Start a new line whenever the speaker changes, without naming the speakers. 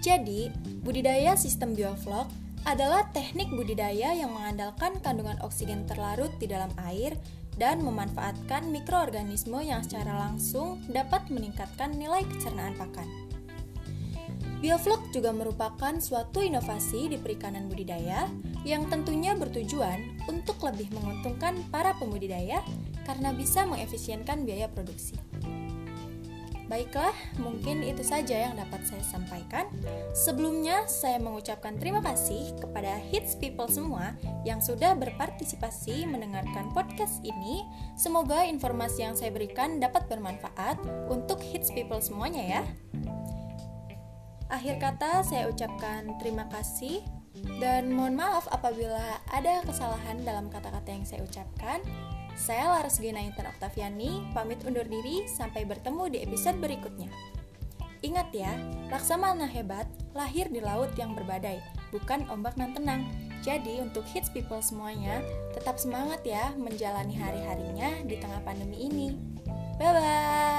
Jadi, budidaya sistem bioflok adalah teknik budidaya yang mengandalkan kandungan oksigen terlarut di dalam air dan memanfaatkan mikroorganisme yang secara langsung dapat meningkatkan nilai kecernaan pakan. Bioflok juga merupakan suatu inovasi di perikanan budidaya yang tentunya bertujuan untuk lebih menguntungkan para pembudidaya karena bisa mengefisienkan biaya produksi. Baiklah, mungkin itu saja yang dapat saya sampaikan. Sebelumnya, saya mengucapkan terima kasih kepada Hits People semua yang sudah berpartisipasi mendengarkan podcast ini. Semoga informasi yang saya berikan dapat bermanfaat untuk Hits People semuanya ya. Akhir kata, saya ucapkan terima kasih dan mohon maaf apabila ada kesalahan dalam kata-kata yang saya ucapkan. Saya Laras Gena Intan Oktaviani, pamit undur diri, sampai bertemu di episode berikutnya. Ingat ya, Laksamana hebat lahir di laut yang berbadai, bukan ombak nan tenang. Jadi untuk hits people semuanya, tetap semangat ya menjalani hari-harinya di tengah pandemi ini. Bye-bye!